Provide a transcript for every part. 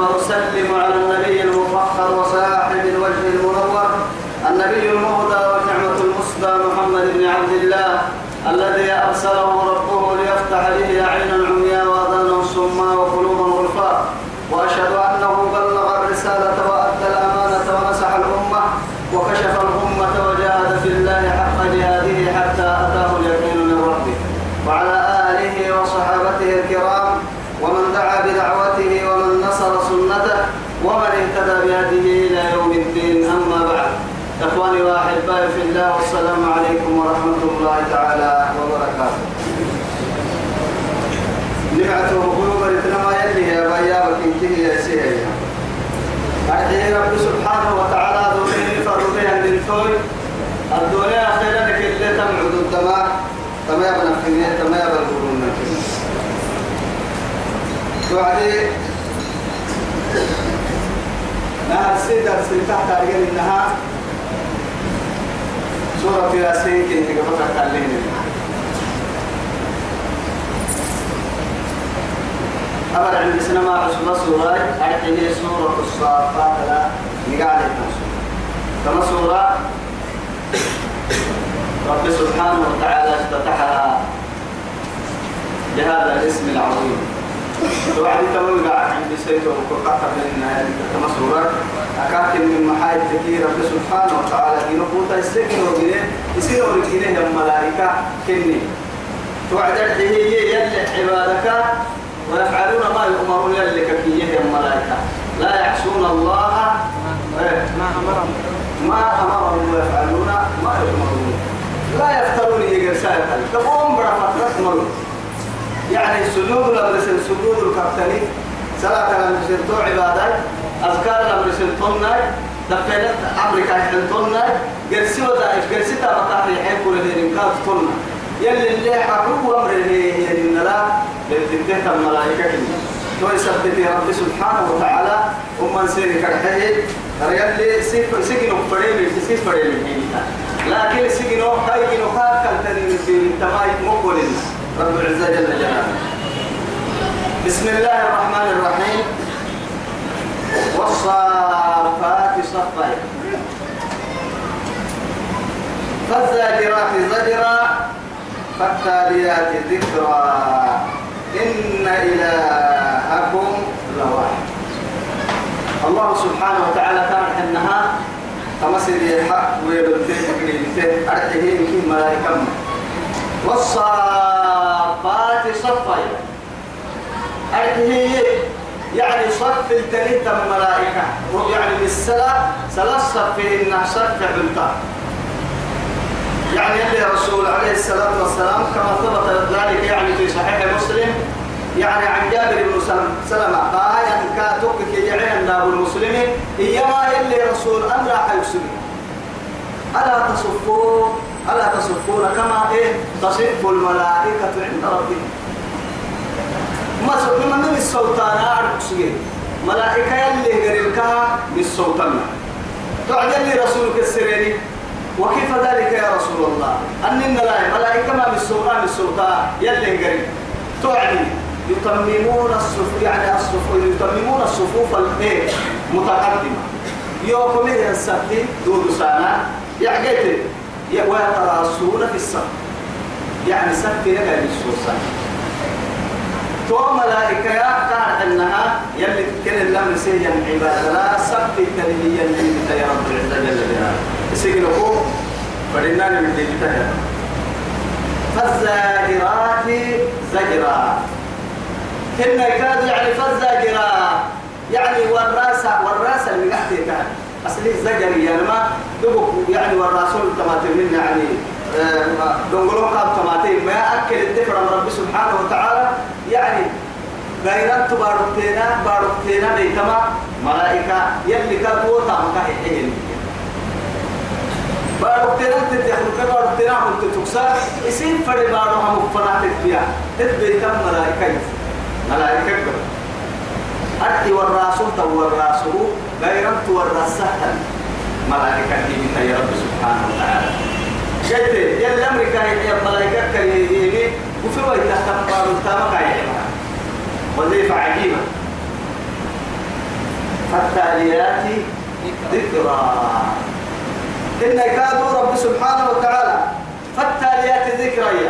وأسلم على النبي المفخر الوجه المنور النبي المهدى محمد بن عبد الله الذي أرسله ربه ليفتح به عينا عمياء وأذانا صما وقلوبا غلفاء وأشهد أنه بلغ الرسالة وأدى الأمانة ونصح الأمة وكشف الأمة وجاهد في الله حق جهاده حتى أتاه اليقين من ربه وعلى آله وصحابته الكرام ومن دعا بدعوته ومن نصر سنته ومن اهتدى بهديه إلى يوم الدين أما بعد إخواني وأحبائي في الله والسلام عليكم ورحمة الله تعالى وبركاته. نبعته قلوب ما يلي يا بيابك انتهي يا سيدي. أرحيه رب سبحانه وتعالى دوني فرودها للتوي الدنيا خيرا لك اللي تمعد الدماء. تما يبنى الفنية تما يبنى القرون توعدي نهر سيدة سيدة تحت إنها سورة ياسين كنت قبطة تعليم أبر عند سينما عصبة سورة أعطيه سورة الصافات لا نقال كما سورة رب سبحانه وتعالى افتتحها بهذا الاسم العظيم. وعد تقول قاعد عند سيده وقطع من كما سورة. أكاك من محايد تكي رب سبحانه وتعالى دينه قوتا السكن وبنيه يصير ورقينه الملائكة كني. توعد هي يلي عبادك ويفعلون ما يؤمرون يلي ككيه الملائكة لا يعصون الله. ما أمرهم. ما أمرهم ويفعلون ما يؤمرون. لا يفترون يجرسان تقوم برفض مرون يعني سجود لبرسل سجود الكابتني. صلاة لبرسل تو عبادات أذكار لبرسل تناي دفنت أمريكا حلتنا جرسي ودا جرسي تبقى في حين كل ذي كات تنا يلي اللي حقوق أمر اللي هي النلا للتنتهي الملائكة كنا تو يثبت رب سبحانه وتعالى. ومن سير كرحه ريالي سيف سيكنو فريم سيف فريم لكن سيكنو كايكنو كاكل تنين في التماي مقبلين رب العزة جل جلاله. بسم الله الرحمن الرحيم. والصافات صفا. فالزاجرات زجرا فالتاليات ذكرا إن إلهكم لواحد. الله سبحانه وتعالى كان حنها تمسر يحق ويبلتين تقريبتين أرحيه كي ملائكة. والصافات صفا أرحيه يعني صف التنين الملائكة. يعني بالسلام ثلاث صفين صف بنتا يعني اللي رسول عليه الصلاة والسلام كما ثبت ذلك يعني في صحيح مسلم يعني عن جابر بن سلمة آية كاتوك كي يعين داب المسلمين إيما اللي رسول أمر حيسلم ألا تصفون؟ ألا تصفون كما إيه؟ تصف الملائكة عند ربهم. ما سوف من السلطان أعرف سجين ملائكة يلي قريبك من السلطان. تعجل لي رسولك السريني. وكيف ذلك يا رسول الله؟ أن لا ملائكة ما من السلطان السلطان يلي قريب تعدي يتممون الصفوف يعني الصفوف يتممون الصفوف الإيه؟ متقدمة. يوم هي السبت؟ دود سنة يعقيت ويتراصون في السبت. يعني سبت لنا للسوسة تو ملائكة يا كان إنها يلي تكن لم سيجن عبادة لا سبت التنمية اللي يا رب العزة جل جلاله سيجنكو فلنا من ديجتها فالزاجرات زجرا۔ هن كاد يعني فالزاجرا يعني والراس والراس اللي قاعد كان أصلي زجري يعني ما دبك يعني والرسول تماتين منا يعني دونغلو كاب تماتين ما أكل الدفر من رب سبحانه وتعالى يعني غيرت باروتينا باروتينا بيتما ملائكة يلي كاتو تامك هي باروتينا تتيخلق باروتينا هم تتكسر اسم فرد بارو هم فنا تتبيع تتبيتم ملائكة ملائكة أرتي والراسو تو والراسو غيرت والرسهل ملائكة دي يا رب سبحانه وتعالى شيء يلا أمريكا هي ملائكة كريمة وفي وقت تحت بارو تامك هي وظيفة عجيبة فالتاليات ذكرى. إن كادوا رب سبحانه وتعالى فالتاليات ذكرى.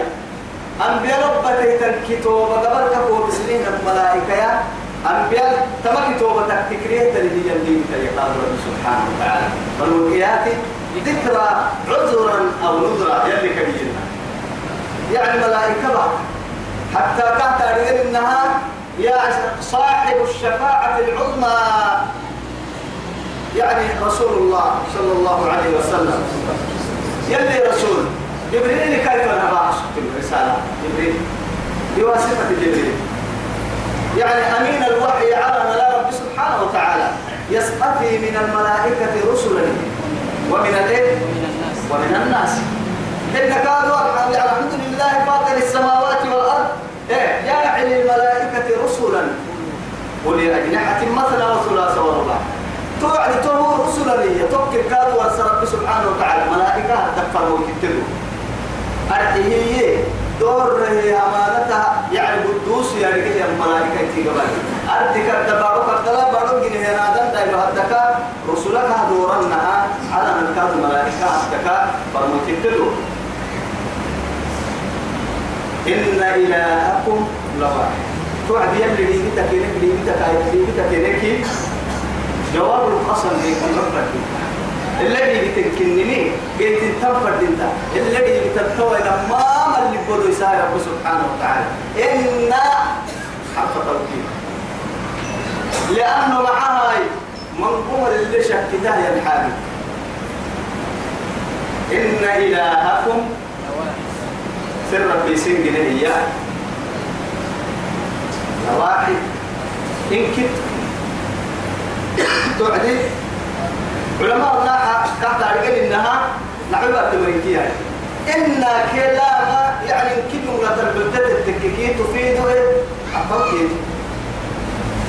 أنبياء ربته تنكتوا وقبل كفوا بسنين الملائكة. أنبياء تمكتوا وتكتكريه تلهي يمين يقال رب سبحانه وتعالى. فالوكيات ذكرى عذرا أو نذرا. يلي كبيرنا يعني ملائكة حتى تحت إنها يا صاحب الشفاعة العظمى. يعني رسول الله صلى الله عليه وسلم. يلي رسول. جبريل كيف نبع الرسالة. جبريل. بواسطة جبريل. يعني أمين الوحي على رب سبحانه وتعالى. يسقطي من الملائكة رسلا. ومن الإيه؟ ومن الناس. إن كانوا الحمد لله فاطر السماوات والأرض. إيه؟ جاعل الملائكة رسلا. أولي أجنحة مثنى وثلاث ورباع. توعد تو رسلا. لي توكل كادوا رب سبحانه وتعالى. ملائكة تكفر وكتلوا أرحيه دور هي أمانتها يعني قدوس يعني كده الملائكة قبل أردك الدبارك الدلا بارك جنيه نادم دايلو هدك رسولك هدورنها على من كاد الملائكة هدك فرمتلوا إن إلهكم لواحد. توعد يلي لي بيتك لك لي بيتك لي بيتك لك جواب القسم ليك ربك الذي بتنكنني قلت تنفرد انت. الذي بتتوى لما اللي بدو يسار رب سبحانه وتعالى. إن حرف توكيد. لأنه معها منقوم اللي شكتها يا الحبيب إن إلهكم سر ربي سنجل هي واحد إن كنت تعدي علماء الله كانت تعرفين إنها نعبة تمريكية إن كلام يعني كل مرة البلدة التككي تفيد التوكيد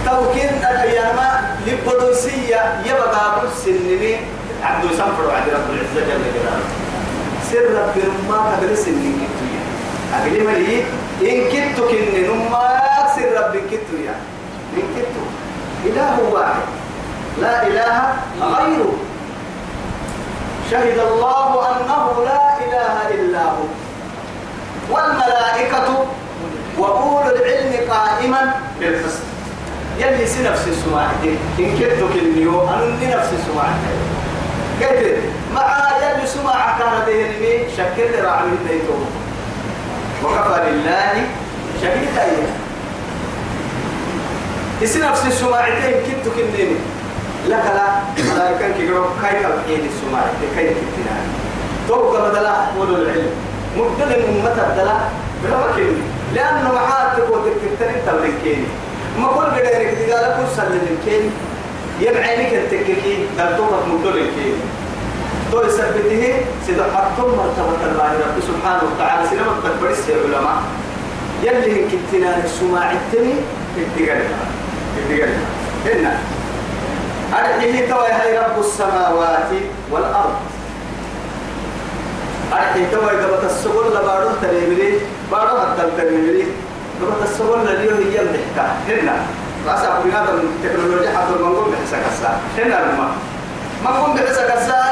توكيد الأيام لبدوسية يبقى بالسنين عبد سنفر وعد رب العزة جل جلاله سر رب ما قبل سنين كتوية أقل ملي إن كتو كن نما سر رب كتو يا إن كتو إله واحد لا إله غيره. شهد الله أنه لا إله إلا هو. والملائكة وأولو العلم قائما بالقسط. يلي سي نفس السماعتين إن كنتو كنيو أنا نفس السماعتين قلت مع يلي سماعة كان دهنمي شكل رعمي ديتو وكفى لله شهيدا إيه نفس السماعتين كنتو كنيني لك لا ملائكة كيرو كاي كالحين السماعة كاي كتنا توقع بدلا ولو العلم. مبدل أمة بدلا بلا لأنه معاتك وتكتن تبركيني ما كل بديرك تقال كل سلم يبعينك التككي دلتوك مبدل الكيني تو يثبته سيدا حطم مرتبة الله رب سبحانه وتعالى. سيدا تكبرس يا علماء. يلي كتنا السماع التني اتقالها اتقالها هنا أرحيه توي هاي رب السماوات والأرض. أرحيه توي قبط السبل لبارو تريبلي بارو حتى تريبلي قبط السبل لليو هي المحكا هنا. أقول هذا من التكنولوجيا حتى المنقوم بحسا كسا. هنا الماء منقوم بحسا كسا.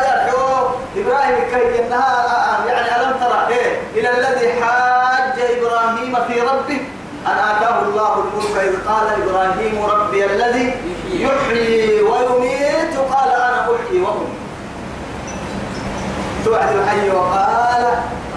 إبراهيم كي إنها يعني ألم ترى إيه؟ إلى الذي حاج إبراهيم في ربه. أن آتاه الله الملك إذ قال إبراهيم ربي الذي يحيي ويميت قال أنا أحيي وأميت. توعد الحي وقال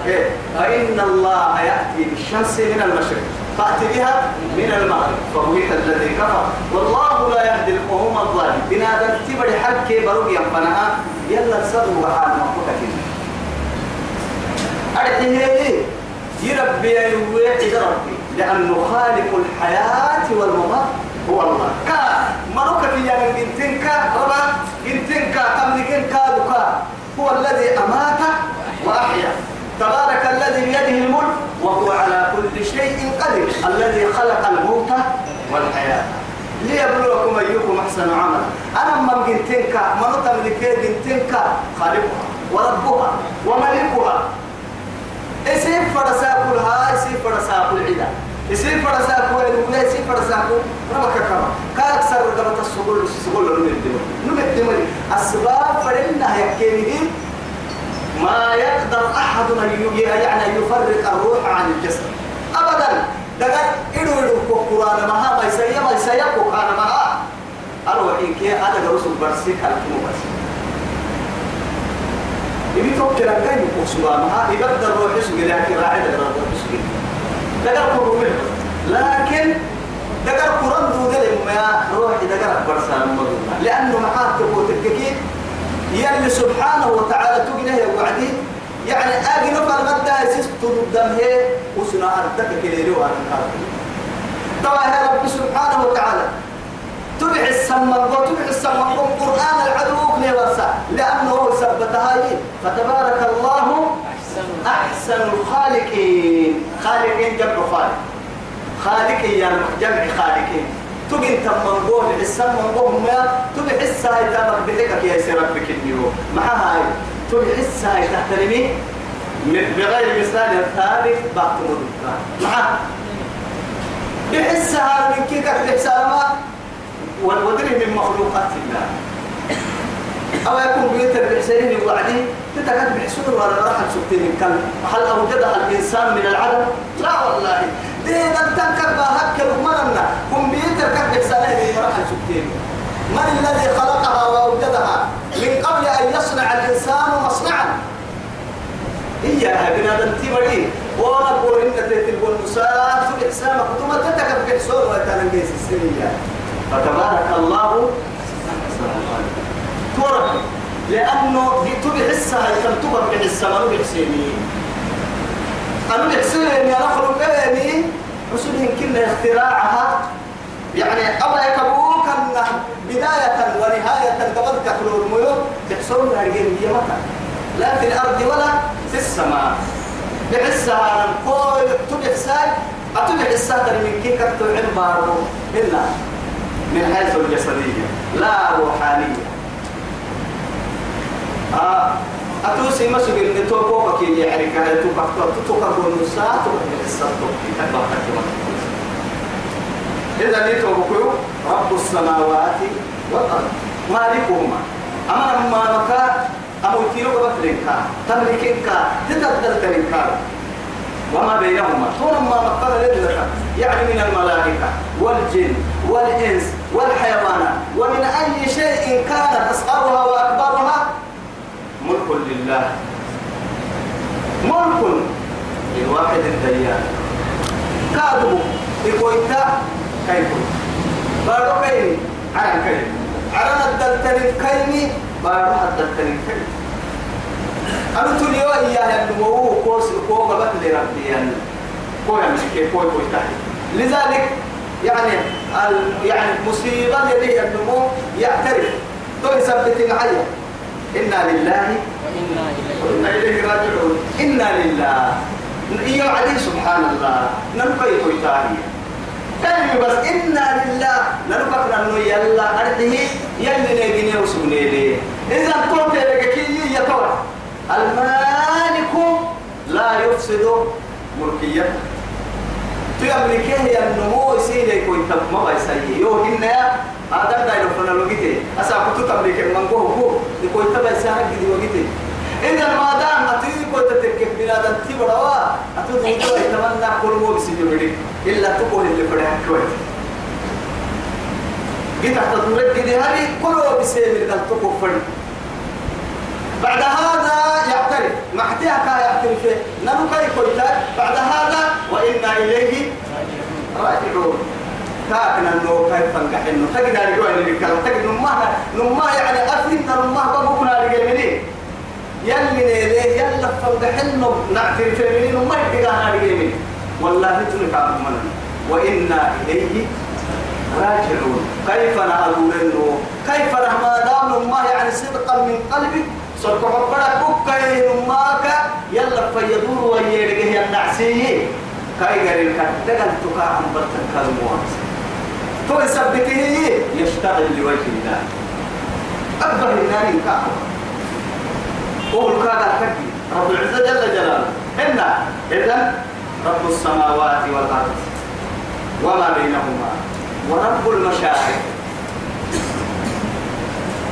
إيه؟ فإن الله يأتي بالشمس من المشرق. فأتي بها من المغرب. فبهت الذي كفر. والله لا يهدي القوم الظالمين. بنادم تبري حكي بروق ينفنها يلا تصدوا بحال فكك أرحيه يربي يوعد ربي. لأنه خالق الحياة والممات. هو الله كا ملوك في يعني بنتنك ربا بنتنك تملكين كادوكا هو الذي أمات وأحيا. تبارك الذي بيده الملك وهو على كل شيء قدير. الذي خلق الموت والحياة. ليبلوكم أيكم أحسن عملا. أنا ما بنتنك من تملك بنتنك خالقها وربها وملكها. اسم فرساكلها اسم فرساكل العدا اسم فرساكل الولا اسم فرساكل ربك كما كاكسر رقبة السبل السبل نمدم نمدم أسباب فرنا يكينه ما يقدر أحد يعني أن يفرق الروح عن الجسد. أبدا. دقا إدو إدو قرآن مها ما يسيا ما يسيا قرآن مها. أروح إنك أنا رسول برسي كالكمو برسي يبي توكل أن كان يقول سبحانه يقدر روح يسوق لكن راعي دقا روح دقا قرآن لكن دقا قرآن دو دلم ما روح دقا برسان مدونا لأنه محاك تقول تككي يلي سبحانه وتعالى تقنه وعدي. يعني آجي نفر غدا يسيس تدم هي. وسنا أردك كليري وأنا طبعا يا رب سبحانه وتعالى. تبع السماء وتبع السماء قرآن العدو كني لأنه ثبتها لي. فتبارك الله أحسن الخالقين خالقين. جمع خالق. خالقين يعني جمع خالقين. تجي أنت من قول السم من قول ما تبي حس هاي تامك بحكك يا سير ربك اليوم مع هاي. تبي حس هاي تحترمي بغير مثال ثابت بعد مع بحس هاي من كيك الحسابات والودري من مخلوقات الله. أو يكون بيتر بحسين وعدي تتكاد بحسون ولا راح تسكتين كان هل أوجدها الإنسان من العدم؟ لا والله. دي نتنكر بهك لقمنا كمبيوتر كبك سنة راح تسكتين من الذي خلقها وأوجدها؟ من قبل أن يصنع الإنسان مصنعا. إياها بنادم تيمري. ونقول إن تتبع المساعد الإحسان ثم تتكب بحسون وتنجيس السنية فتبارك الله. تورك لأنه تبع حسها كم تبع بحسها ما نبع سيني أنا بحسين أني أنا أخلق بيني رسولهم كنا اختراعها. يعني أولا يكبوك بداية ونهاية قبل كتلور ميو تحصلون هرجين هي مكان لا في الأرض ولا في السماء. بحسها نقول تبع ساي أتبع الساتر من كي كتو عبارو إلا من حيث الجسدية لا روحانية. آه أتوسي مسك إن توقف كي يعني كان توقف. توقف النساء توقف السطح إذا توقف رب السماوات والأرض. مالكهما. أما ما مكا أمو تيرو بطريقا تملكينكا تتبدل تريكا وما بينهما. طول ما مقر لك يعني من الملائكة والجن والإنس والحيوانات. ومن أي شيء كانت أصغرها وأكبرها ملك لله. ملك لواحد الديان. كادو إكويتا كيكو. بارو كيني عرن كيني عرن الدلتني كيني بارو الدلتني كيني. أنا تليو إياه النمو كوس كو غبت لربي يعني. كو يعني كيف كو كو لذلك يعني يعني مصيبة يلي النمو يعترف. تو يثبت معي إنا لله وإنا إليه راجعون. إنا لله. إيا علي سبحان الله نلقي تويتاني. كلمة بس إنا لله. نلقى أنه يلا أرده. يلي نجني وسبني ليه إذا قلت لك كي يتوى المالك لا يفسد ملكيته. تملكه يا النمو يصير يكون تب ما بيسيء يو هنا هذا دا يلفنا لوجيته أسا كنت تملك من جوه هو يكون تبع ساعة جدي وجيته إذا ما دام أتيجي كنت تركب بلاد تبروا أتوقع يتوى يتمنى كل مو بيسيء بدي إلا تقول اللي فرح كويس جيت تحت تقولك جدي هذه كله بيسيء من تقول فرد بعد هذا يعترف. محتاجها يعترف. نبقى يقول بعد هذا وإنا إليه راجعون. كاكنا إنه كيف إنه تجد جوال اللي كلام تجد نمها نمها يعني افرين نمها بقولنا على جميلين يلي ليه؟ يلا فنجح انه نعترف منين وما على جميلين والله تلك أمنا وإنا إليه راجعون. كيف نقول إنه كيف نحما دام ما يعني صدقا من قلبك صدق ربنا بكا ماك. يلا فيدور ويرجع النعسي كاي غير الكتاب تكا عن برتن كلمات تو يثبته يشتغل لوجه الله. أكبر النار كعبة قول كذا كذي رب العزة جل جلاله. إن إذا رب السماوات والأرض وما بينهما ورب المشارق.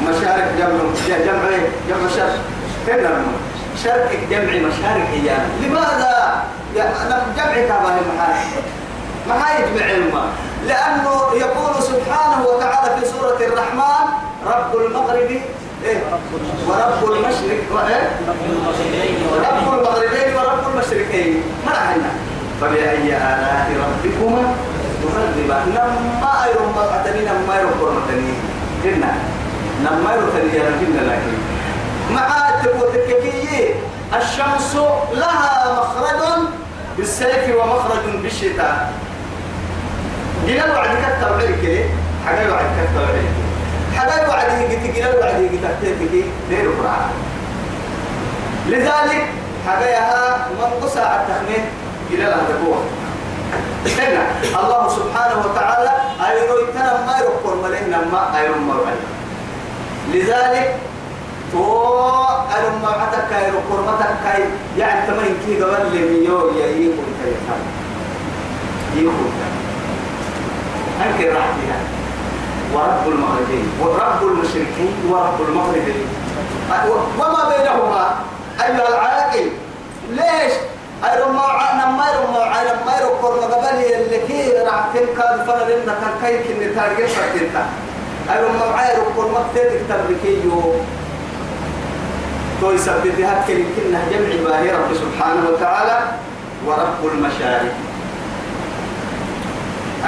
مشارق جمع جمع جمع شرق. كنا شرق جمع مشارق هي. لماذا؟ جمع كابه المحارق ما يجمع علما لأنه يقول سبحانه وتعالى في سورة الرحمن رب المغرب إيه؟ ورب المشرق وإيه؟ رب المغربين ورب المشرقين. ما رحنا فبأي آلاء ربكما تكذبان؟ نما أيرم ما قتني نما أيرم قرمتني إنا نما أيرم تنيا لكن مع تكوتككي الشمس لها مخرج بالسيف ومخرج بالشتاء. جنا الوعد كتب عليك حاجة الوعد كتب عليك. حاجة الوعد يجي جنا الوعد يجي تحتك دير قرآن لذلك حاجة من قصة التخمين إلى لها تقوى هنا الله سبحانه وتعالى أيرو يتنا ما يرقون ملينا ما أيرو مرعي لذلك تو أيرو مرعتك أيرو قرمتك يعني تمين كي قبل لميو يأيكم كيفان يكون أنك راحتها ورب المغربين ورب المشركين ورب المغربين. وما بينهما؟ أيها العاقل ليش؟ أيرو ما عنا ما يرو ما عنا ما يرو كور مقبلي اللي كي راح تنكاد فلا لنا كان كي كن تارجع فتنتا أيرو ما عيرو كور مقتل كتاب لكي يو؟ تو يثبت هكذا كنا جمع باهي رب سبحانه وتعالى ورب المشارق.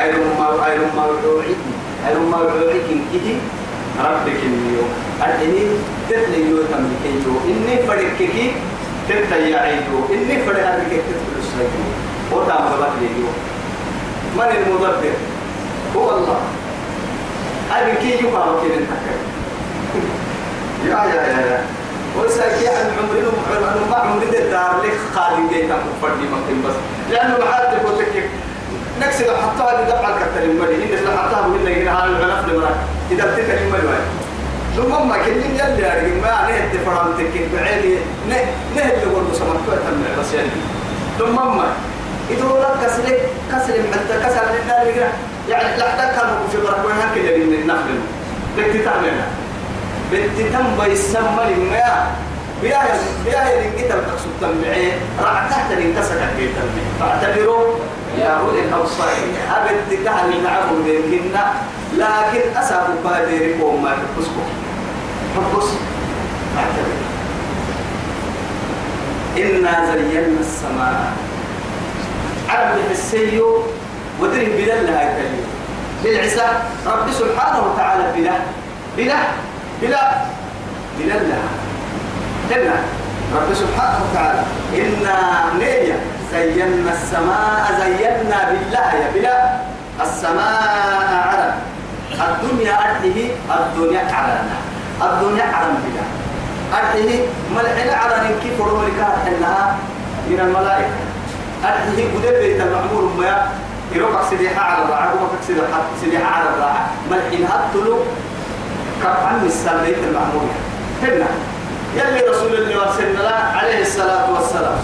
أيرو ما أيرو ما وعيك أيرو ما وعيك كذي ربك اليو أدني تتلي يو تملكي يو إني فريقك تبتا يعيدو إني فرق هذيك تدخل السجن وتام غلط ليو من المدبر هو الله. هذه كي يقال كده يا يا يا يا. ويسأل عن عمرنا عن ما عمرنا الدار لك خالد جيتا مفردي مكتب بس. لأنه محاتب وتكك نكسر حطها لدفع الكتر المدي إن لو حطها من اللي هنا على الغلف لمرا إذا بتكر المدي ثم ما كل يلي أرجع ما عليه الدفران تكين. بعيني نه نه اللي قلنا سمعت تم بس يعني. ثم ما إذا لك كسر كسر حتى كسر لنا اللي يعني لا تكلم في بركة. هكذا من النخل لك تعملها بنتتم بيسمى لما بياه بياه اللي كتب تقصد تنبعي. راح تحت اللي انكسر كيف تنبعي. فاعتبروا يا أولي الأبصار أبد كهل نعبد بينكنا لكن أسابوا بهديركم ما تقصكم فقص اعتبر إنا زينا السماء. عرب السيو ودري بلا لها يكلم للعسى رب سبحانه وتعالى بلا بلا بلا بلا لها. جنة رب سبحانه وتعالى. إنا نية زينا السماء زينا بالله يا بلا. السماء عرب. الدنيا أرضه الدنيا عرنا الدنيا عرم بلا. أرضه ملحنا عرن كيف رملك إنها من الملائكة. أرضه قد بيت المعمور ما يروح سديحة على الراعة وما سديحة على الراعة ملحنا هتلو كفن السلام بيت المعمور هنا يلي رسول الله صلى الله عليه الصلاة والسلام.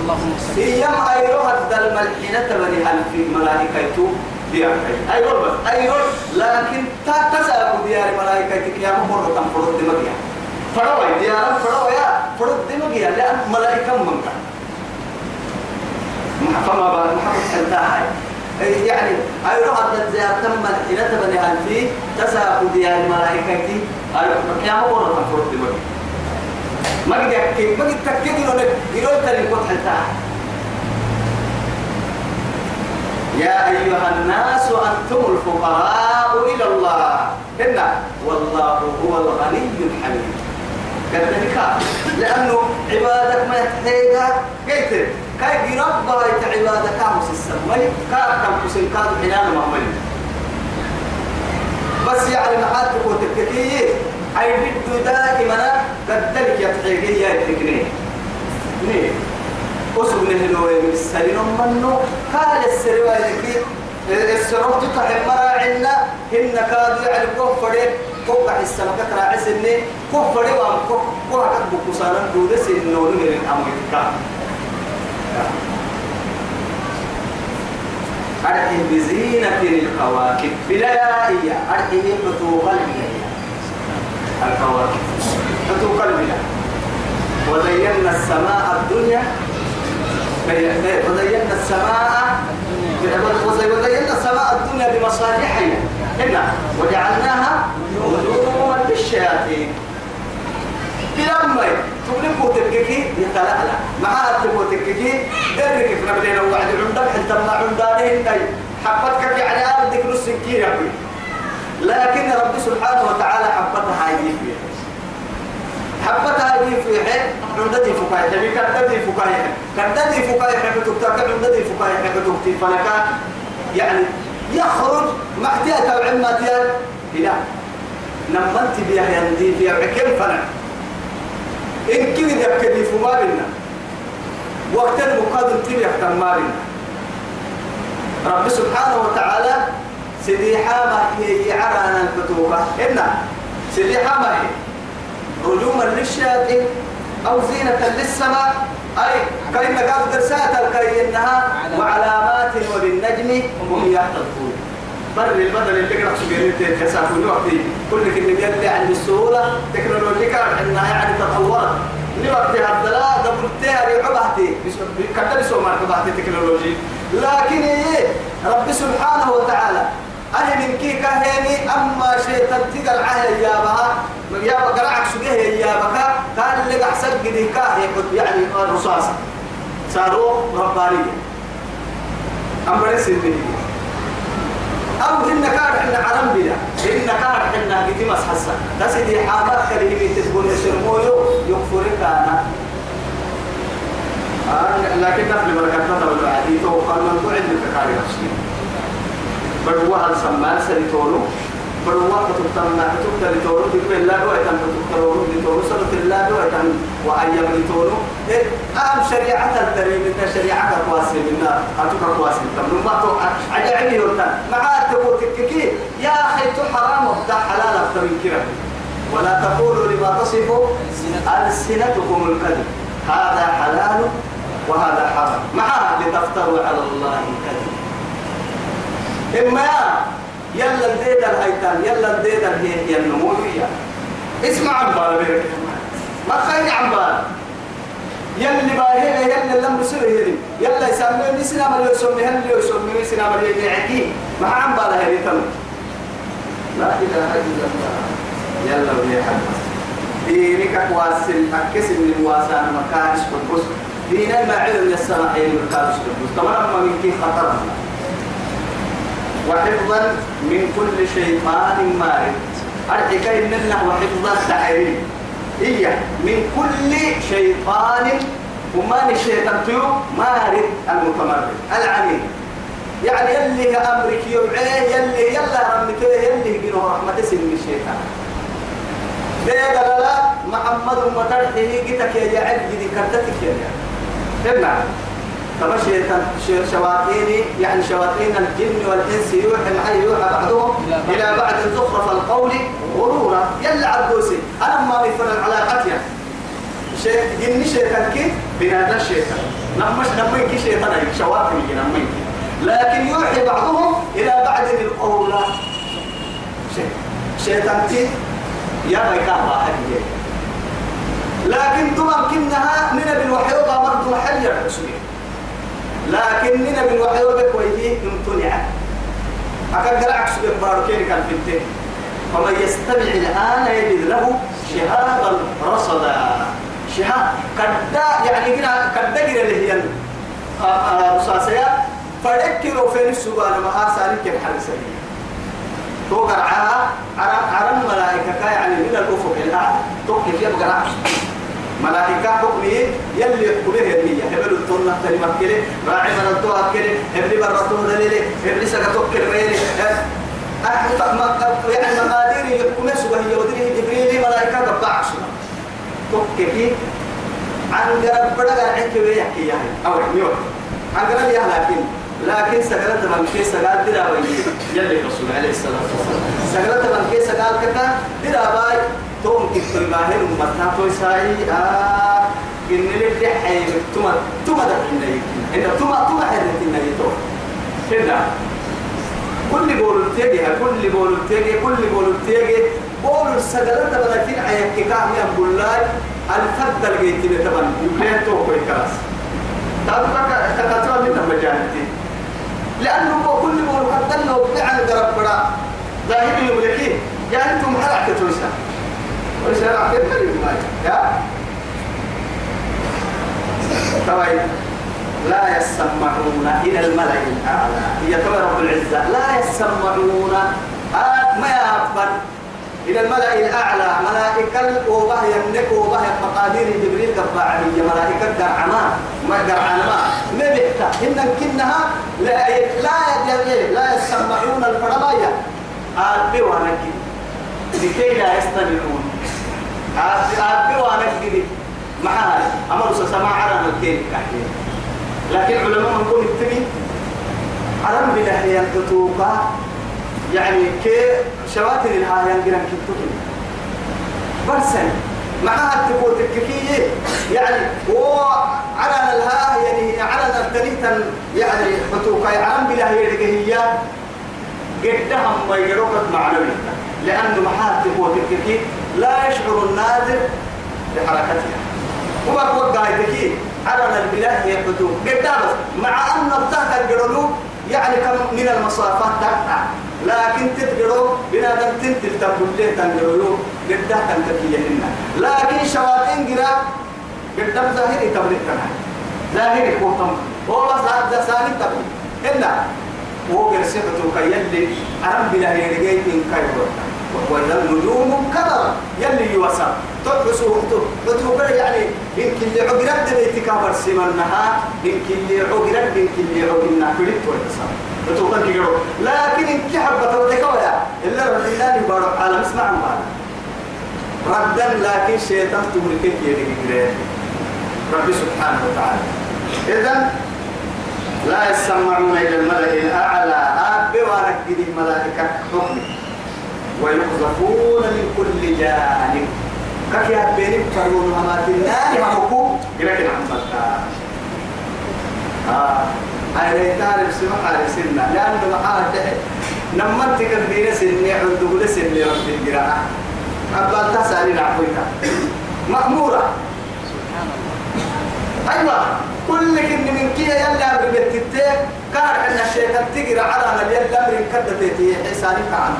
اللهم صل. أيام ايروها الدل ملحنة بني هل في ملائكته ديار ايرول بس. ايرول لكن تا تسأل ديار ملائكتك يا مهر تم فرد دمجيا فروا ديار فروا يا فرد دمجيا لأن ملائكة من كان فما بعد محمد انتهى يعني ايروها الدل زيارة تم ملحنة بني هل في تسأل ديار ملائكتك يا مهر تم فرد دمجيا ما قد ما قد تكيد إنه يقول تاني قد حتى. يا أيها الناس أنتم الفقراء إلى الله. إن والله هو الغني الحميد. قد ذلك لأنه عبادك ما يحتاجها قلت كاي رب بايت عبادة كامس السمي كار كم كسين كاد حنان مهمل. بس يعني معاد تقول تكتير أي بده دائما قدلك يتحيقي يا تكنين نيه أسوء نهلو السرين منه قال السروا لك السرور تطعم مراعنا هن كادوا يعني كفر كوكا السمكة راعي سنة كفر وام كوكا كبكو سانا دودة سنة ونهر الأمريكا أرحم بزينة الكواكب بلايا أرحم بطو الكواكب بطو قلبنا وزينا السماء الدنيا وزينا السماء وزينا السماء الدنيا بمصابيح هنا. وجعلناها نجوما للشياطين. بلما تبلغ تبكي؟ يتلألأ معها تبغى تبكي درك في نبلين وعد عندك حتى ما تاي حبتك يعني أبدك نص كير يا لكن رب سبحانه وتعالى حبتها فيها حبتها هاي فيها عندتي فكاية؟ تبي كدتي فكاية؟ كدتي فكاية حب تكتك عندتي فكاية حب تكتي فلك يعني يخرج محتيا توعم ما تيان لا نمنت بيها يندي فيها كم فنع إن كذا يبكي فما بينا. وقت المقادم تبي ما بينا. رب سبحانه وتعالى سيدي حامة هي عرانا الفتوكة إنا سيدي حامة هي؟ رجوما للشياطين أو زينة للسماء. أي كلمة قال درسات الكي إنها وعلامات وبالنجم هم يهتدون بر البدل اللي قرأ سجين الكساف وقتي. كل كلمة يلي عند السهولة تكنولوجيا إنها يعني تطورت لوقتها الدلاء دبرتها لعبهتي كتب سو مركبهتي تكنولوجي لكن إيه؟ رب سبحانه وتعالى أهل من كي كهيني أما شيء تنتقل عهل يا بها يا بقرعك سجيه يا بكا قال اللي أحسن قدي كاه يعني رصاص. صاروخ ربانية. أما ليس أو إن كان إن عرم بلا إن كان إن قدي مسحسة تسدي حامات كلمة تقول سرمويو يكفرك أنا آه لكن نفل بركاتنا تبدو عديته وقال من قعد بكاري نفسي. بدوها السمان سريتونو بدوها كتبتم ما كتبت لتونو دي بالله دو ايتان كتبت لورو دي تونو سنة الله ايتان وأيام لتونو إيه أهم شريعة الدريم إن شريعة كواسي منا أتوك كواسي تم ما تو عجعني يوتان معاه تقول تككي يا أخي تو حرام وبتاع حلال أكثر من كده ولا تقولوا لما تصفوا ألسنتكم الكذب. هذا حلال وهذا حرام. معاه لتفتروا على الله الكذب. إما يلا الديد الهيتان يلا الديد الهي النموذية اسمع عن بالك ما خير بال يلي باهي يلي لم يسوي يلا يسمي سنا ما يسمي هل يسمي سنا ما يعكي ما عن بال هذه تم لا إله إلا الله. يلا وهي حد دينك واسل أكسب من واسان مكانش بالبس دينا ما علم السماحين مكانش بالبس طبعا من كي خطر. وحفظا من كل شيطان مارد. أرحك إن الله وحفظا سعيرين هي من كل شيطان وما الشيطان تيو مارد المتمرد العنيد يعني يلي أمرك يبعيه يلي يلا رمته يلي جنو رحمة سن الشيطان. ليه لا؟ محمد مترحه جتك يا جعل جدي كرتتك يا جعل شيطان شواطين يعني شواطين الجن والإنس يوحي معي يوحى بعضهم إلى بعد زخرف القول غرورا. يلا عبدوسي أنا ما مثل العلاقات يعني شيء جن شيطان كي؟ بنادى الشيطان نمش نمين كي شيطان شواطين نمين. لكن يوحي بعضهم إلى بعد القول. شيطان كي؟ يا بيكاه واحد لكن طبعا كنها من بالوحي وغامرت محل يرسمين لكننا بالوحي وبك ويهي امتنع أكاد عكس باركين كان في التين فمن يستمع الآن يجد له شهابا رصدا. شهاب كدا يعني هنا كدا جرى اللي هي رصاصية. فذكروا في السؤال ما أرسل كيف حل سبيل. توقع عها عرم ملائكة يعني من الأفق الأعلى توقف يبقى عكس ملائكة حكمي يلي يحكمه هي هبل الطنة كلمة كله راعي الدواء كله هبل برطوه دليل هبل سكتوك كلمة يلي يعني مقادير يحكمه سبحانه ودريه جبريل ملائكة قبع عشنا توكي عن قرب بدأ عنك ويحكي يعني أو نيوت عن قرب يا لكن. لكن سجلت من كيس سجل درا ويجي يلي الرسول عليه الصلاة والسلام. سجلت من كيس سجل كذا درا باي توم كتير ماهر ومتنا توي ساي آه إن اللي حي توما توما ده كنا إن توما توما حد كنا يتو هنا كل بول تيجي كل بول تيجي كل بول تيجي بول سجلت كين عيك كام يا بولاي الفضل جيت بتبان يبلين تو كوي كلاس تابعك تكتب من المجانتي لأنه كل بول حتى لو بيعن قرب بڑا ظاهر يملكين. يعني أنتم حركة توسع لا يسمعون إلى الملأ الأعلى هي رب العزة لا يسمعون آه ما يعبر إلى الملأ الأعلى ملائكة وبه يملك وبه مقادير جبريل قبعة هي ملائكة درعما ما درعما ما بيحتا إن كنها لا لا لا يسمعون الفرماية آبي ونكي لكي لا يستمعون آبي ونكي معها أمر سماع على الكين كحكي لكن علماء نقول التبي علم بلهي الكتوبة يعني كي شواتر الهاي ينقرن كتوبة برسن معها التبوت الككية يعني هو على الها يعني على التنيتا يعني حتوكا علم بلهي هي قدهم ما يروك معنوي لأنه محات تبوت الككية لا يشعر الناظر بحركتها وما توقع يتكي على البلاد هي حدود. قدامس مع أن الطاقة الجرلو يعني كم من المسافات تقطع. لكن تتجرو بنادم تنتل تقول له تنجرو قدام تنتكي هنا لكن شواتين جرا قدام ظاهري تبليك كنا ظاهري كوتم هو بس هذا ثاني هنا هو قرسيته كيلي أرم بلا يرجعين كيرو وإذا النجوم كدر يلي يوسع تحسوا تتوقع يعني يمكن اللي عقرب دبيتك برسمنها يمكن اللي عقرب يمكن اللي عقرنا فريت ويتصل تتوقع كيرو لكن إن كحبة وتكويا إلا رب الله يبارك على مسمع ما ردا لكن شيطان تملكك يدك رب سبحانه وتعالى. إذا لا يسمعون إلى الملأ الأعلى. أبي ورقد الملائكة حكمي ويقذفون من كل جانب. كفي هبين فرون همات النار همكو يمكن عن بلتا آه. هاي تعرف سمع على سنة. لأن معاه نمت كبيرة سنة. عند دولة سنة رب القراءة أبا تسألي نعبويتا مأمورة. أيوة. كل كن من كي يلا ببتتة كار أن الشيطان تجري على مليان أمر كدتي. حسانك عن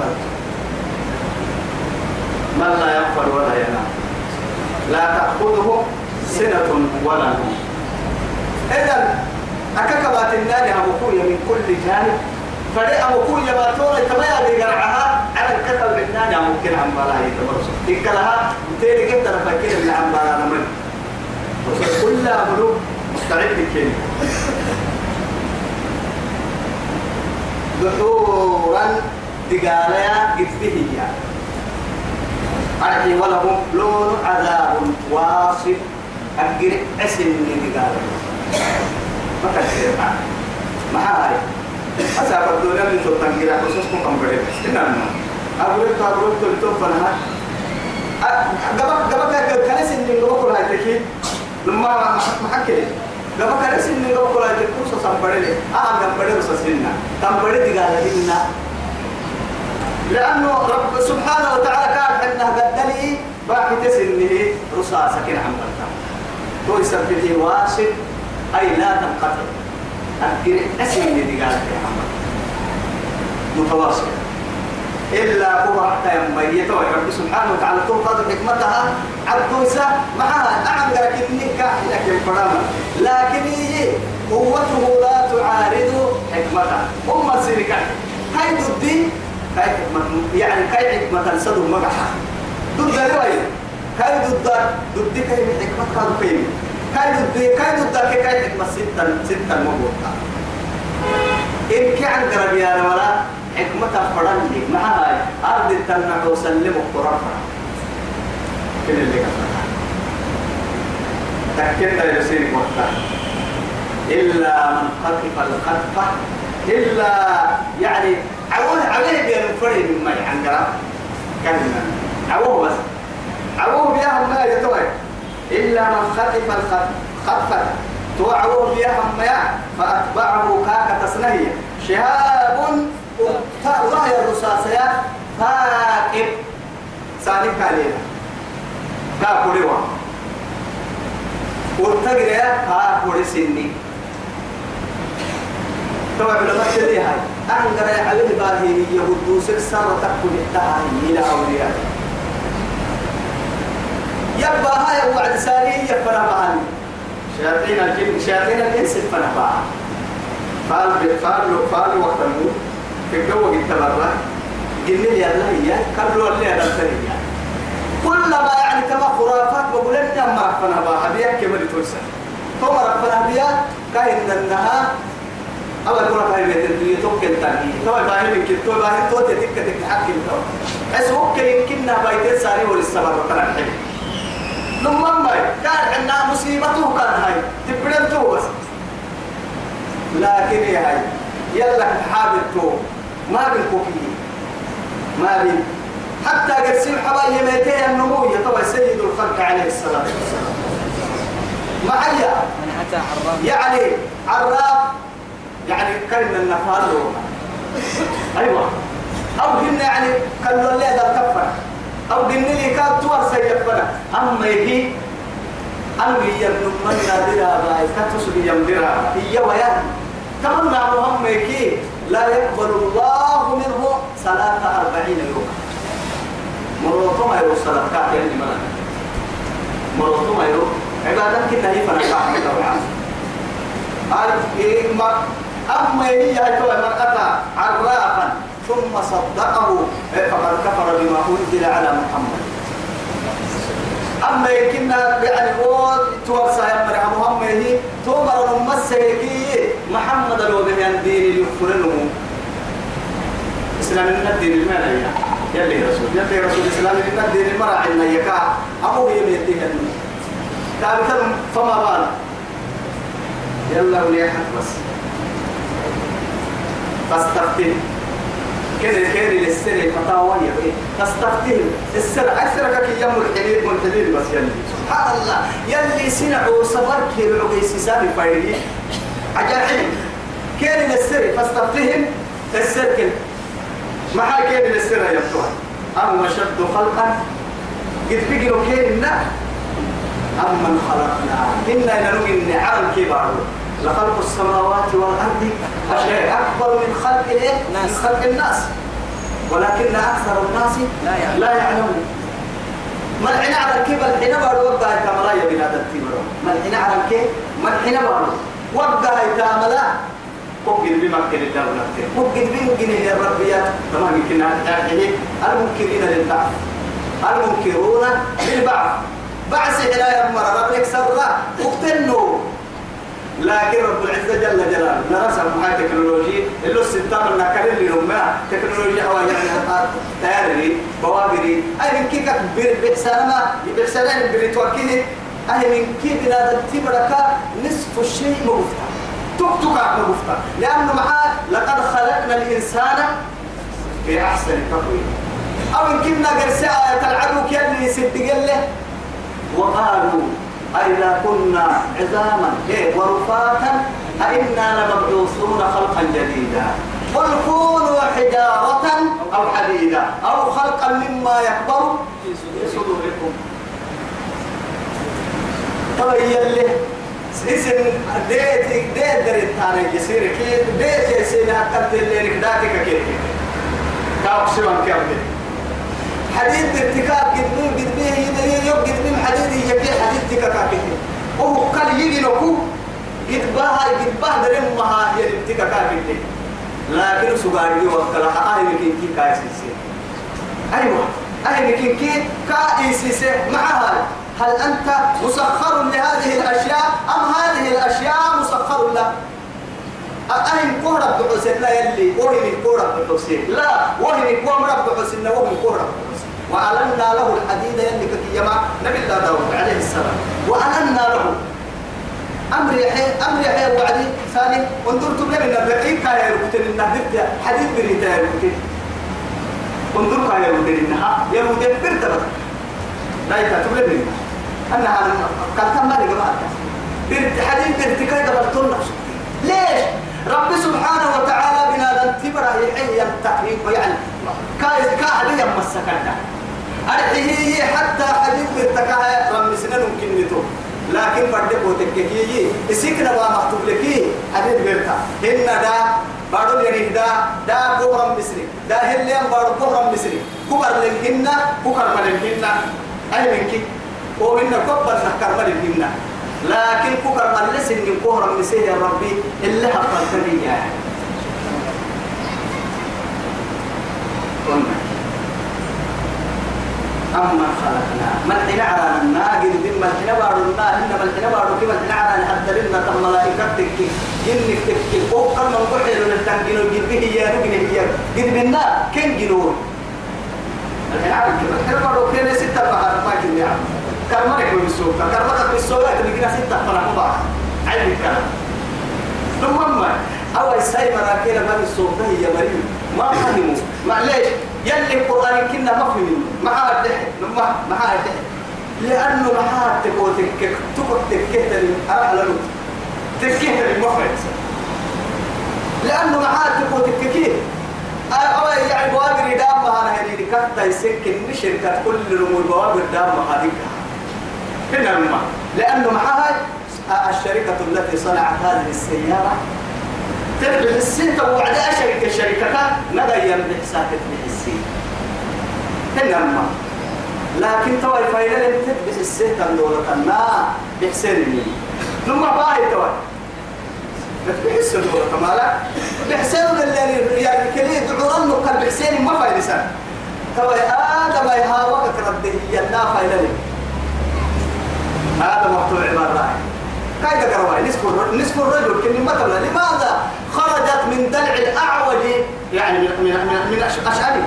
من لا يغفر ولا ينام. لا تأخذه سنة ولا نوم. إذا أككبات النار أبوكوية من كل جانب. فدي أبوكوية ما تولى كما يبي قرعها على الكتب النار ممكن عن بلاها يتبرس إكلها تيري كنت فاكر اللي عن بلاها نمن كلها ملوك مستعد كين دحورا دقاليا قد فيه يعني أرحي ولهم لون عذاب واصف. أقر اسم من قال ما كثير ما هاي. أسابق الدنيا من سلطان كده. خصوصكم كم بدي إنما أقول لك تلتون فنها قبل قبل كان سن من قبل هاي تكي. لما ما حكي. قبل سن من قبل هاي تكي. خصوصا سامبري آه قبل بدي بس سننا سامبري دي قال لنا. لأنه رب سبحانه وتعالى كان أنه قدني باقي تسنه رصاصة كنا عم بلتا تو يثبته واسد أي لا تنقطع. أذكر أسمي دي قالت يا محمد. متواصل إلا هو حتى يميته رب سبحانه وتعالى تنقض حكمتها. عبد معها. أعم لكن نكاح لكن فرامة لكن يجي قوته لا تعارض حكمته أم السرقة هاي ضدي كاي يعني كاي حكمة تنسدوا مقحة ضد رواية. كاي ضد ضد كاي حكمة كانوا كاي كاي ضد كاي ضد كاي حكمة ستة ستة مبوطة إن كان قرب يا ولا حكمة فرنجي مع هاي؟ أرض التنع وسلم القرآن. كل اللي كفر تكتب يسير وقتها. إلا من خطف الخطفة إلا يعني عوه عوه بين فريد من مي عن قراب كلمة. عوه بس. عوه بيهم ما يتوي إلا من خطف الخطفة تو عوه بيهم ما فأتبعه كاكة تصنهي شهاب الله يا الرصاصيات فاكب سالك علينا كاكوريوا. وتجري كاكوري سني طبعا علماء شدي هاي. أنقر عليه باهي يهود سر تكون التهاي إلى أولياء. يبقى هاي وعد سالي يفنا معاني شياطين الجن شياطين الإنس يفنا معاني فال فال فال وقت الموت في الجو قد تبرع قلنا لي الله إياه قبلوا اللي هذا الثاني كلما يعني كما خرافات بقول لنا ما رفنا بها بيا كما تقولسا ثم رفنا بيا كاين انها أول كنا في بيت الدنيا توكل تاني تو باهي من كتو باهي تو تتك تك حكي تو بس هو كنا بيت ساري وللسبب ترى الحين. لما ما كان عندنا مصيبته كان هاي. تبدل تو بس. لكن هاي يلا حابب تو. ما بين كوكي ما بين حتى قسم حبايا ميتين النمو طبعا سيد الخلق عليه الصلاة والسلام عراف يعني عراف يعني كلمة النفار أيوة. أو هن يعني قالوا لي هذا الكفر. أو قلنا لي كان تور سيفنا أما يجي أمي يبن من نادرها باي كتسب يمدرها هي ويا تمنى مهم يكي. لا يقبل الله منه صلاة أربعين يوما مروتو ما يروح صلاة كافية لمن مروتو ما يروح عبادة كده هي فنكاح طبعا عارف إيه؟ ما أما هي هاي تو مرأة عرافا ثم صدقه فقد كفر بما أنزل على محمد. أما يمكننا يعني هو توصى يا مريم محمد هي تومر المسيكي محمد لو به الدين يكفرنه إسلام الدين يا يلي رسول يلي رسول الإسلام الدين المرأة عندنا يكا. أبو هي ميتيه ثالثا فما بال يلا وليحك بس. فاستفتهم كده كده للسر فتاوى يا فاستفتهم السر أكثر كي يوم الحليل منتدين بس يلي سبحان الله. يلي سنعوا صبر كي بعوي سيسابي فايري. عجائب كده للسر فاستفتهم السر كده ما حال كده للسر يا بتوع أما شد خلقا قد بيجوا كده أمن خلقنا. إنا لنؤمن عالم كبار. لخلق السماوات والأرض أشياء أكبر من خلق إيه؟ من خلق الناس. ولكن أكثر الناس لا يعلم. لا يعلمون. ما الحين على الكبر الحين بارو وقع كملا يا بلاد التمر ما الحين على الكبر. ما الحين بارو وقع كملا ممكن بمكن الدولة ممكن بمكن الربيات كما يمكن أن المنكرين للبعث. المنكرون للبعث. بعث إلى يوم ربك سرا اقتنوا لكن رب العزة جل جلاله نرسل معاي تكنولوجي اللي الستار النكال اللي نما تكنولوجيا هو يعني تياري بوابري. أي من كيك بير بحسنا بحسنا بير توكيه أي من كي بلاد تبركا نصف الشيء مغفتا توك توك مغفتا لأنه معاه لقد خلقنا الإنسان في أحسن تقويم. أو إن كنا قرسي آية العدو كيالي يصدق له وقالوا أئذا كنا عظاما ورفاتا أئنا لمبعوثون خلقا جديدا. قل كونوا حجارة أو حديدا أو خلقا مما يكبر في صدوركم. تبين له اسم ديت ديت دريت ثاني يصير كي ديت يصير هكذا اللي ركداتك كيف كاوكسي وان كيف حديد ارتكاب قدمين قدمين يدري يوم قدمين حديد يجي حديد تكاكا كده وهو قال يجي لكو قد باها قد باه درم مها تكاكا كده لكن سوغاري وقت لها آه يمكن كي كايس أيوة أهل كي كائسيس معها هل أنت مسخر لهذه الأشياء؟ أم هذه الأشياء مسخر لك؟ أهل كورة بحسين لا يلي وهي كورة بحسين لا وهي كورة بحسين وهي كورة بحسين وألنا له الحديد يلي كيما نبي الله داود عليه السلام. وألنا له. أمر يحيى أمر يحيى وعدي ثاني. انظرتم لمن الرقيق كان يركتن النهدت حديث بريتا يركتن انظر كان يركتن النها يركتن برتبت لا يكتب لمن أنا كان كم مرة جماعة برت حديث برتكاي نفسه ليش؟ رب سبحانه وتعالى بنا تبرا يحيي التحريم يعني كاي كاهدي يمسكنا أرحيه حتى حديث برتكاي رب سنن ممكن نتو. لكن بدك وتككي اسكنا ما مكتوب لك حديث برتا هن دا بارو يعني دا. دا بورم مصري دا هلين بارو بورم مصري كبر لهن كبر ملهن أي منك وإن كبر نكر ملهن لكن كبر ملسن كبر مسيح ربي. إلا حقا يعني قلنا. أما خلقنا. من حين عرانا ناقل دم من حين بارنا إن حين بارو كما حين عرانا حتى لنا تم ملائكة تكي. جنك تكي. وقال من قحل للتنجنو جن به يا نجن هي جن منا كن جنون الحين عرانا كما حين بارو كنا ستة بحر ما كن يعم كرمك بالسوق كرمك بالسوق تلقينا ستة فرح مباح علم الكلام. ثم أول ساي مراكينا ما بالسوق هي مريم. ما فهموا. معليش يلي القرآن كنا ما فهموا ما عاد ما ما عاد لأنه ما عاد تقول تك تقول تكهت على لو تكهت المفرد لأنه ما عاد تقول تككيه أو يعني بوابر دام ما أنا هني كتا يسكن شركة كل الأمور بوابر دام هذيك هنا ما لأنه معها الشركة التي صنعت هذه السيارة تبع السين توعد شركة شركة نغير بحساتك بحسين ما لكن توا الفايدة اللي تبع السين تندورة ما بحسين مين لما باهي توا بحسين دورة مالا بحسين اللي يعني كليه دعوران نقل بحسين ما فايدة سنة توا آدم يهاوك رده يلا فايدة هذا محتوى عبارة. كايدا كرواي نصف الرجل نصف الرجل مثلا لماذا خرجت من دلع الأعوج؟ يعني من من من, من أشعري.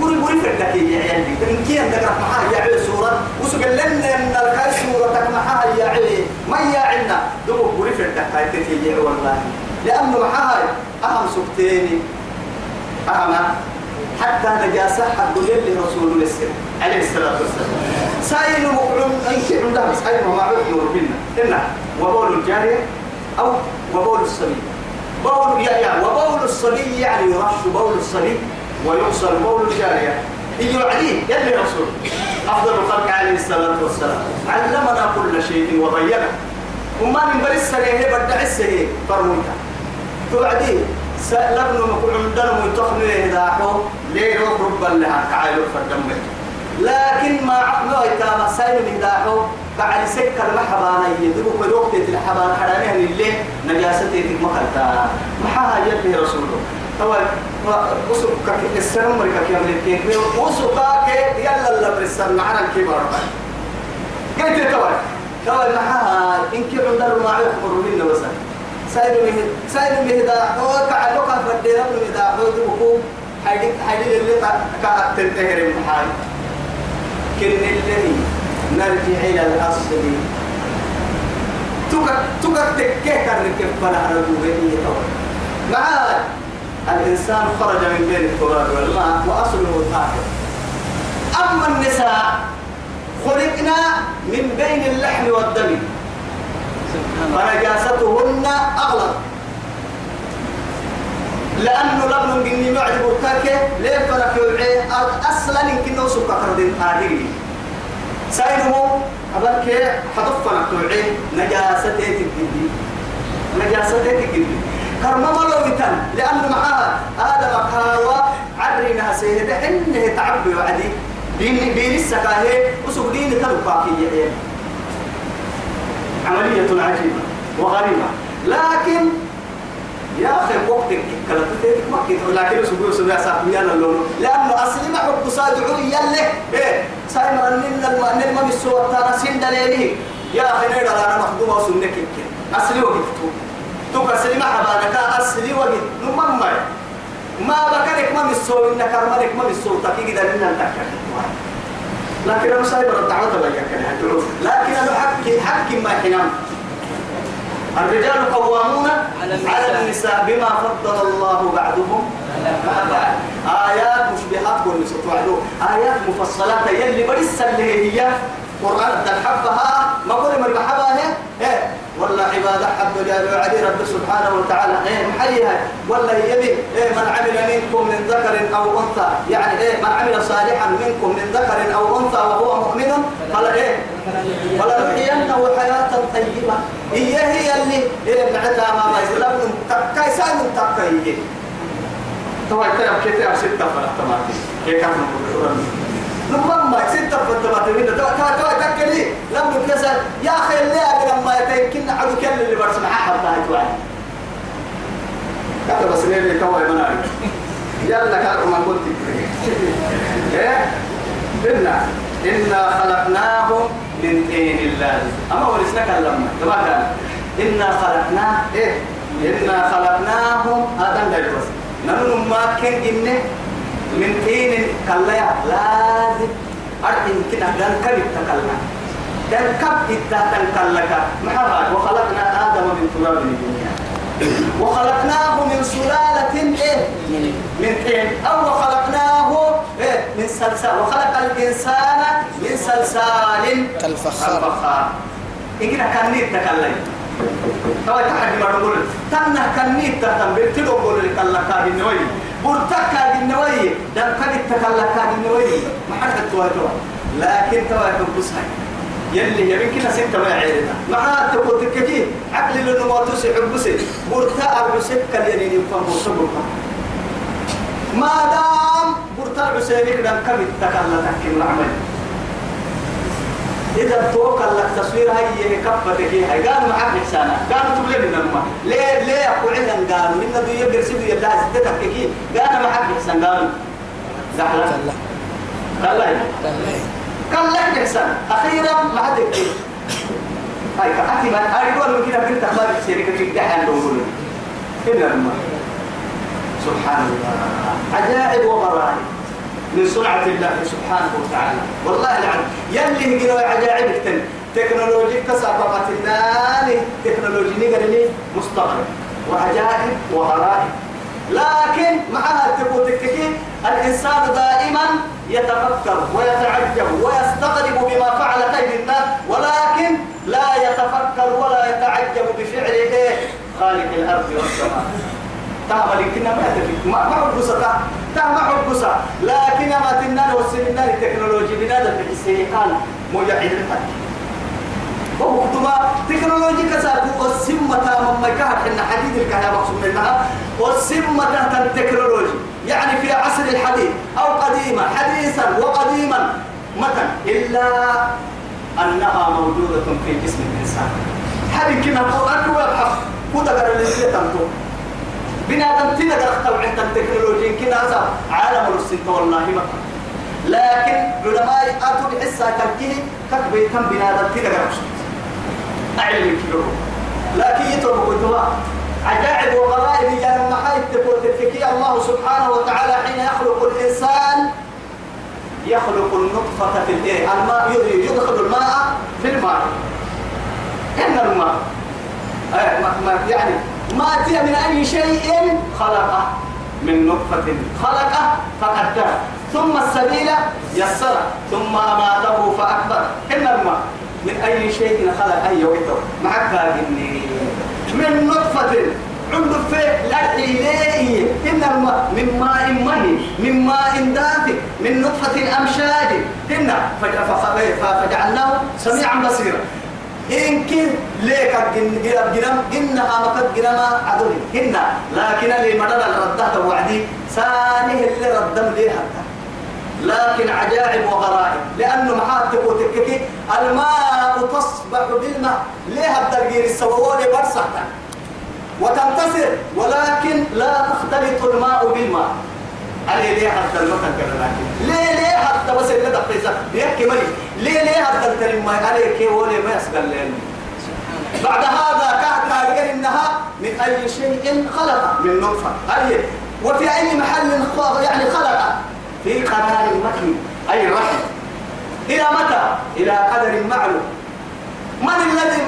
قولي قولي فردك يا عيالي إن كي أنت قرأت معها يا عيال سورة وسجل لنا إن الكاي سورة معها يا عيال ما يا عنا دوب قولي فردك هاي تتي والله. لأنه معها أهم سكتيني أهم. حتى نجاسة حد يلي رسول الله عليه الصلاة والسلام. سائل مقلوم أنك عندها سائل ما عرف بنا إنه وبول الجارية أو وبول الصبي بول يا يا وبول الصبي يعني يرش بول الصبي ويغسل بول الجارية. إيو عليه يلي رسول. أفضل الخلق عليه الصلاة والسلام. علمنا كل شيء وبينه وما من برس سنة بدع السنة فرموتا توعدي لبن مكون عندنا ميتوخن يهداحو ليه؟ ربا لها كعايلو فردمه لكن ما عقلوا يتاما سايلو يهداحو بعد سكر محبانا يدرو كدوك تتل حبان حرامي هن اللي نجاستي تك مخلتا محاها يلي رسوله طبعا وصل كك السلام مريكا كي عمل كيك وصل كاك يلا لا برسال معنا الكبار. قلت طبعا. طبعا محاها إن كي عندنا ما يخبروا لنا وسا سايلو مه سايلو مه دا هو كعلو كان بدينا من دا هو دوكو هيدي هيدي اللي كا تنتهي محاي كن اللي نرجع إلى الأصل. تك تك تكيه كرك فلا رجوعية معاد الإنسان خرج من بين التراب والماء وأصله الآخر أما النساء خلقنا من بين اللحم والدم. فنجاستهن أغلب لأنه لبن جني معجب الكاكة ليه فلك يوعي أصلا يمكن نوصل كفردين آدري سايدمو أبلك حضفنا توعي نجاستي تجدي نجاستي تجدي كرما ملو يتن لأنه معها هذا مكاوى عرينا سيدة إنه تعبي وعدي. دين دين السكاهي وسوق دين تلقاكي عملية عجيبة وغريبة. لكن يا أخي وقتك كلتك ما كنت لكن سبوع سبوع ساعة يلا اللون لأنه أصلي ما حب صادعوا يلا إيه؟ سايمر نن الم نن ما بسوا تانا سين دليله يا أخي نيرا أنا مخدوم وسنك أصلي وقت تو. كسلي ما حبانك أصلي وقت. نمم ما ما بكرك ما بسوا إنك أرملك ما بسوا تكيد لنا نتكلم لكن أنا سايبر الدعوة بيا لكن أنا حكي حكي ما حنام الرجال قوامون على النساء. بما فضل الله بعضهم. آيات مشبهات والنساء توعدوا آيات مفصلات يلي برس اللي هي. قرآن تحبها ما قول مرحبا هي. إيه ولا جابوا علي رب سبحانه وتعالى. إيه محيها ولا يبي إيه من عمل منكم من ذكر أو أنثى. يعني إيه من عمل صالحا منكم من ذكر أو أنثى وهو مؤمن فلا إيه فلنحيينه حياة طيبة. هي هي اللي. إيه بعدها ما يسلم تكاي سان تكاي طبعا كده كده ستة فلا تماتي. كيف كان نمم ما ستة فتبات منه تو تو تو تكلي لم نكسر يا أخي اللي أقدر ما يتكلم عدو كل اللي برسم حد هاي توعي كذا بس ليه كواي مناري يلا كارو ما قلت. إيه؟ إنا إنا خلقناهم من دين الله. أما ورثنا كلامنا كما قال إنا خلقناه إيه؟ إنا خلقناهم. هذا بس. نحن ما كان إنه من طين كلا لازم أرحم كنا دان كبت تكلنا دان كبت تكلك محمد وخلقنا آدم من تراب الدنيا. وخلقناه من سلالة إيه؟ من طين أو خلقناه إيه؟ من سلسال. وخلق الإنسان من سلسال. كالفخار. إنك كان نيت تكلم. توا تحدي ما نقول. تنه كان نيت تهتم بتلو قول لك الله كاد النوي برتك كاد النوي دم كاد تكلم كاد النوي ما حد تواجه لكن توا تبص هاي يلي يمكن ستة ما عيرنا مع تقول تكجي عقل لأنه ما تسي حبسي برتا أربسك كالينين يفهم برتا ما دام برتا أربسينك دم كم تكلم تكلم العمل. إذا توكل لك تصوير هاي كفتك هاي قالوا معك إحسانا قالوا تبلي من الماء ليه ليه أقول عندنا قالوا إن دو يقدر سيدو يلا سيدتك كي قالوا معك إحسان قالوا زحلا قال لا. قال لك إحسان أخيرا ما حد يكتب هاي كأتي ما يقول من كده كنت أخبار سيرك كي دحان دولون إلا الماء سبحان الله. عجائب وغرائب من صنعة الله سبحانه وتعالى. والله العظيم يلي هجروا عجائب تن تكنولوجي كسابقة النار تكنولوجي نقل لي مستغرب. وعجائب وغرائب. لكن معها تقول تككي الإنسان دائما يتفكر ويتعجب ويستغرب بما فعل قيد الناس ولكن لا يتفكر ولا يتعجب بفعل إيه خالق الأرض والسماء. تعمل كنا ما تفك ما ما حبسة تا ما حبسة لكن ما تنال والسنين التكنولوجيا بنادم بحسيقان مجاعد الحد وقتما تكنولوجيا كساكو والسمة من مكاك إن حديد الكهيا مقصود منها. والسمة تحت التكنولوجيا يعني في عصر الحديث. أو قديما حديثا وقديما. متى إلا أنها موجودة في جسم الإنسان. حبي كنا قرآن ويبحث كودا قرر اللي تنتو بنادم تنقر اختوع عند التكنولوجيا كنا عالم السنة والله ما. لكن علماء أتوا بحسة تركيه كتبه كم بنادم تنقر أعلم كيلو لكن يتربوا قدوا عجائب وغرائب لما حي تقول تفكي الله سبحانه وتعالى حين يخلق الإنسان يخلق النطفة في الماء يدخل الماء في الماء. إن الماء يعني ما أتي من أي شيء خلقه. من نطفة. خلقه فقدره. ثم السبيل يسره. ثم أماته فأكبر. إن الماء من أي شيء خلق أي ويتر معك إني. من نطفة. عنده في لا إليه إن الماء من ماء مهي. من ماء دافئ من نطفة أمشاج. إن فجعلناه سميعا بصيرا. إن كن ليك جرب جرم جنها مكت جرما عدوني هنا لكن اللي مدد الردات وعدي سانه اللي ردم ليه حتى. لكن عجائب وغرائب. لأنه محاتك وتككي الماء تصبح بالماء. ليه الدرجير السوول برصحتا وتنتصر. ولكن لا تختلط الماء بالماء. علي ليه حتى المكان كذا ليه ليه حتى بس اللي دقيسة بيحكي ملي ليه ليه حتى الترم ما عليك ولي ما يسقل لين بعد هذا كانت قال إنها من أي شيء خلق من نطفة أي وفي أي محل يعني خلق؟ في قرار مكين أي الرحم إلى متى؟ إلى قدر معلوم. من الذي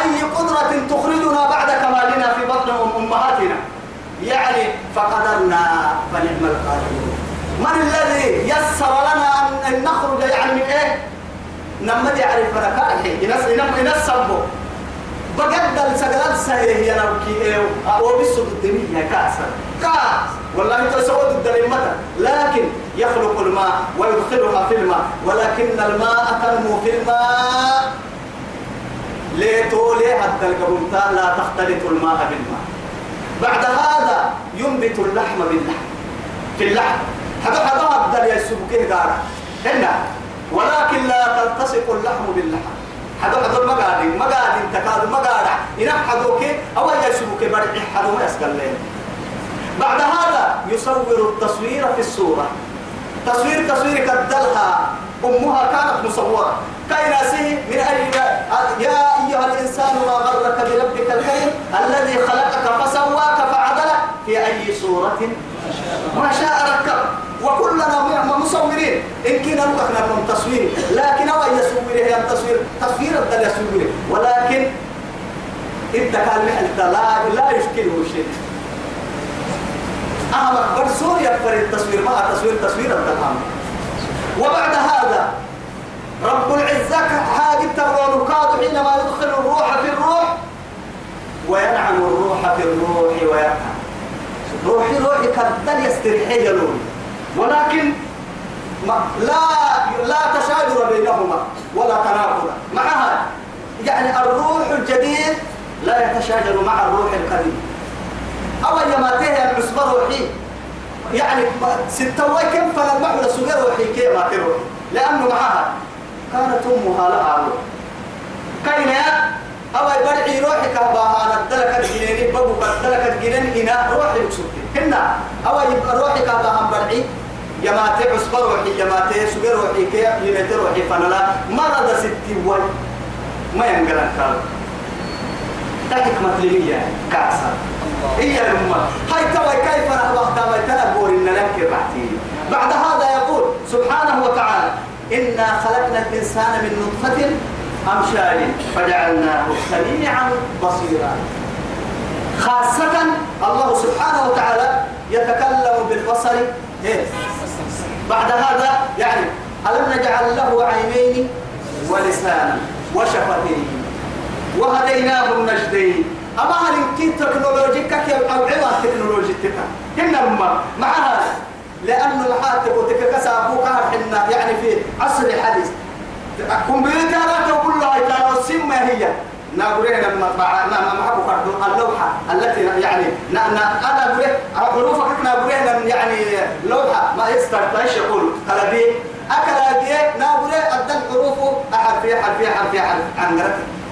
أي قدرة تخرجنا بعد كمالنا في بطن أمهاتنا؟ يعني فقدرنا فنعم القادرون. من الذي يسر لنا أن نخرج يعني من إيه؟ نمد يعرف لك الحين ينسبه بقد السجلات سهيه هي نبكي إيه؟ أو بسوا الدنيا كاسر. كاس. والله تسود الدليمة لكن يخلق الماء ويدخلها في الماء. ولكن الماء تنمو في الماء. ليتو ليه حتى القبمتا لا تختلط الماء بالماء. بعد هذا ينبت اللحم باللحم في اللحم. هذا هذا أبدل يسبكه قارا هنا. ولكن لا تلتصق اللحم باللحم. هذا هذا مقادين مقادين تكاد مقادع إن حدوك أو يسبك برع حدو ما بعد هذا يصور التصوير في الصورة. تصوير تصوير كدلها أمها كانت مصورة. كايناسه من أجل يا أيها الإنسان ما غرك بربك الكريم الذي خلقك فسواك فعدلك؟ في أي صورة؟ ما شاء ركب. وكلنا مصورين. إن كنا نقخنا من تصوير. لكن هو يصور هي التصوير؟ تصوير الدل يصور. ولكن إنت كان لا لا يشكله شيء. أهم برسول يكبر التصوير مع تصوير تصوير الدلهم وبعد هذا رب العزة حاجة ترون حينما يدخل الروح في الروح وينعم الروح في الروح ويرحم روحي روحي كدل يستريحي يلون ولكن ما لا لا تشاجر بينهما ولا تناقض. معها يعني الروح الجديد لا يتشاجر مع الروح القديم. أو يما تهي العصبة روحي؟ يعني ستة كم فلما حول سجر روحي كي ما تروح لأنه معها كانت أمها لها روح كاينة أو يبرعي روحي كهباها ندلك الجنين بابو ندلك الجنين هنا روحي بسوتي هنا أو يبقى روحي كهباها برعي. يماتي عصبة روحي يماتي سجر روحي كي يماتي روحي فنلا. مرض ستي وي. ما ينقلن كارو تحكمة لمية كاسر هي الأمة. هاي توا كيف نحبه؟ تما تنبور إن لك بعد هذا يقول سبحانه وتعالى إنا خلقنا الإنسان من نطفة أمشاج فجعلناه سميعا بصيرا. خاصة الله سبحانه وتعالى يتكلم بالبصر. إيه؟ بعد هذا يعني ألم نجعل له عينين ولسانا وشفتين وهديناه النجدين. أما هل كي تكنولوجي كي أو عوى تكنولوجي تكا هنا ما معها لأنه الحاتب وتككسابو حنا يعني في عصر الحديث كمبيوترات كلها كانوا السمة هي نقولين لما طبعنا ما حبوا كردو اللوحة التي يعني نا نا أنا أقول حروفك نقولين يعني لوحة ما يستر إيش يقول قلبي أكل دي نقول أدن حروفه أحرف حرف حرف حرف عن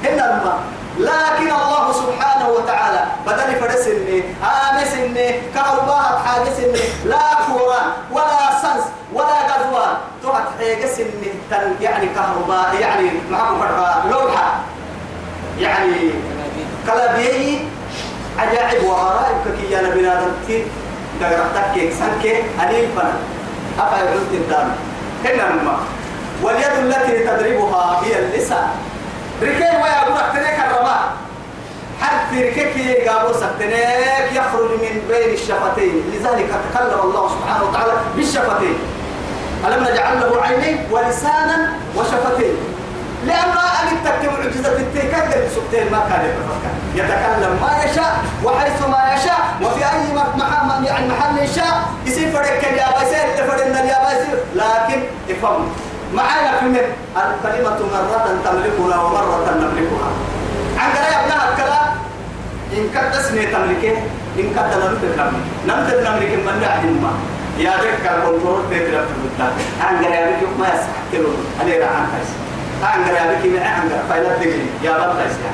هنا الماء لكن الله سبحانه وتعالى بدل فرسني آمسني كهرباء حاجسني لا كوران ولا سنس ولا غزوان. تحت حاجسني يعني كهرباء يعني معكم لوحة. يعني كلابي عجائب وغرائب كي أنا بنادم تي دقرتك سنك أليل فن أفعل عدت الدم هنا الماء واليد التي تضربها هي اللسان. ركين ويا أبو ركتنيك الرماء. حتى ركيك قابو سكتنيك يخرج من بين الشفتين. لذلك تكلم الله سبحانه وتعالى بالشفتين. ألم نجعل له عينين ولسانا وشفتين؟ لأن أجد تكتب معجزة التكلم سبتين ما كان يتفكر يتكلم ما يشاء وحيث ما يشاء وفي أي محل يعني محل يشاء. يصير فرق اليابا يصير تفرق اليابا يصير لكن افهم معانا في الكلمة مرة تملكنا ومرة نملكها عن قراءة ابنها الكلام إن كنت اسمي تملكه إن كنت نملك نملك نملك نملك من نعلم ما يا ذلك الكنترول تدري في البلدان عن قراءة ما يسحب كيلو أنا راح عن كيس عن قراءة ما عن قراءة فايلة تجري يا رب تيسير.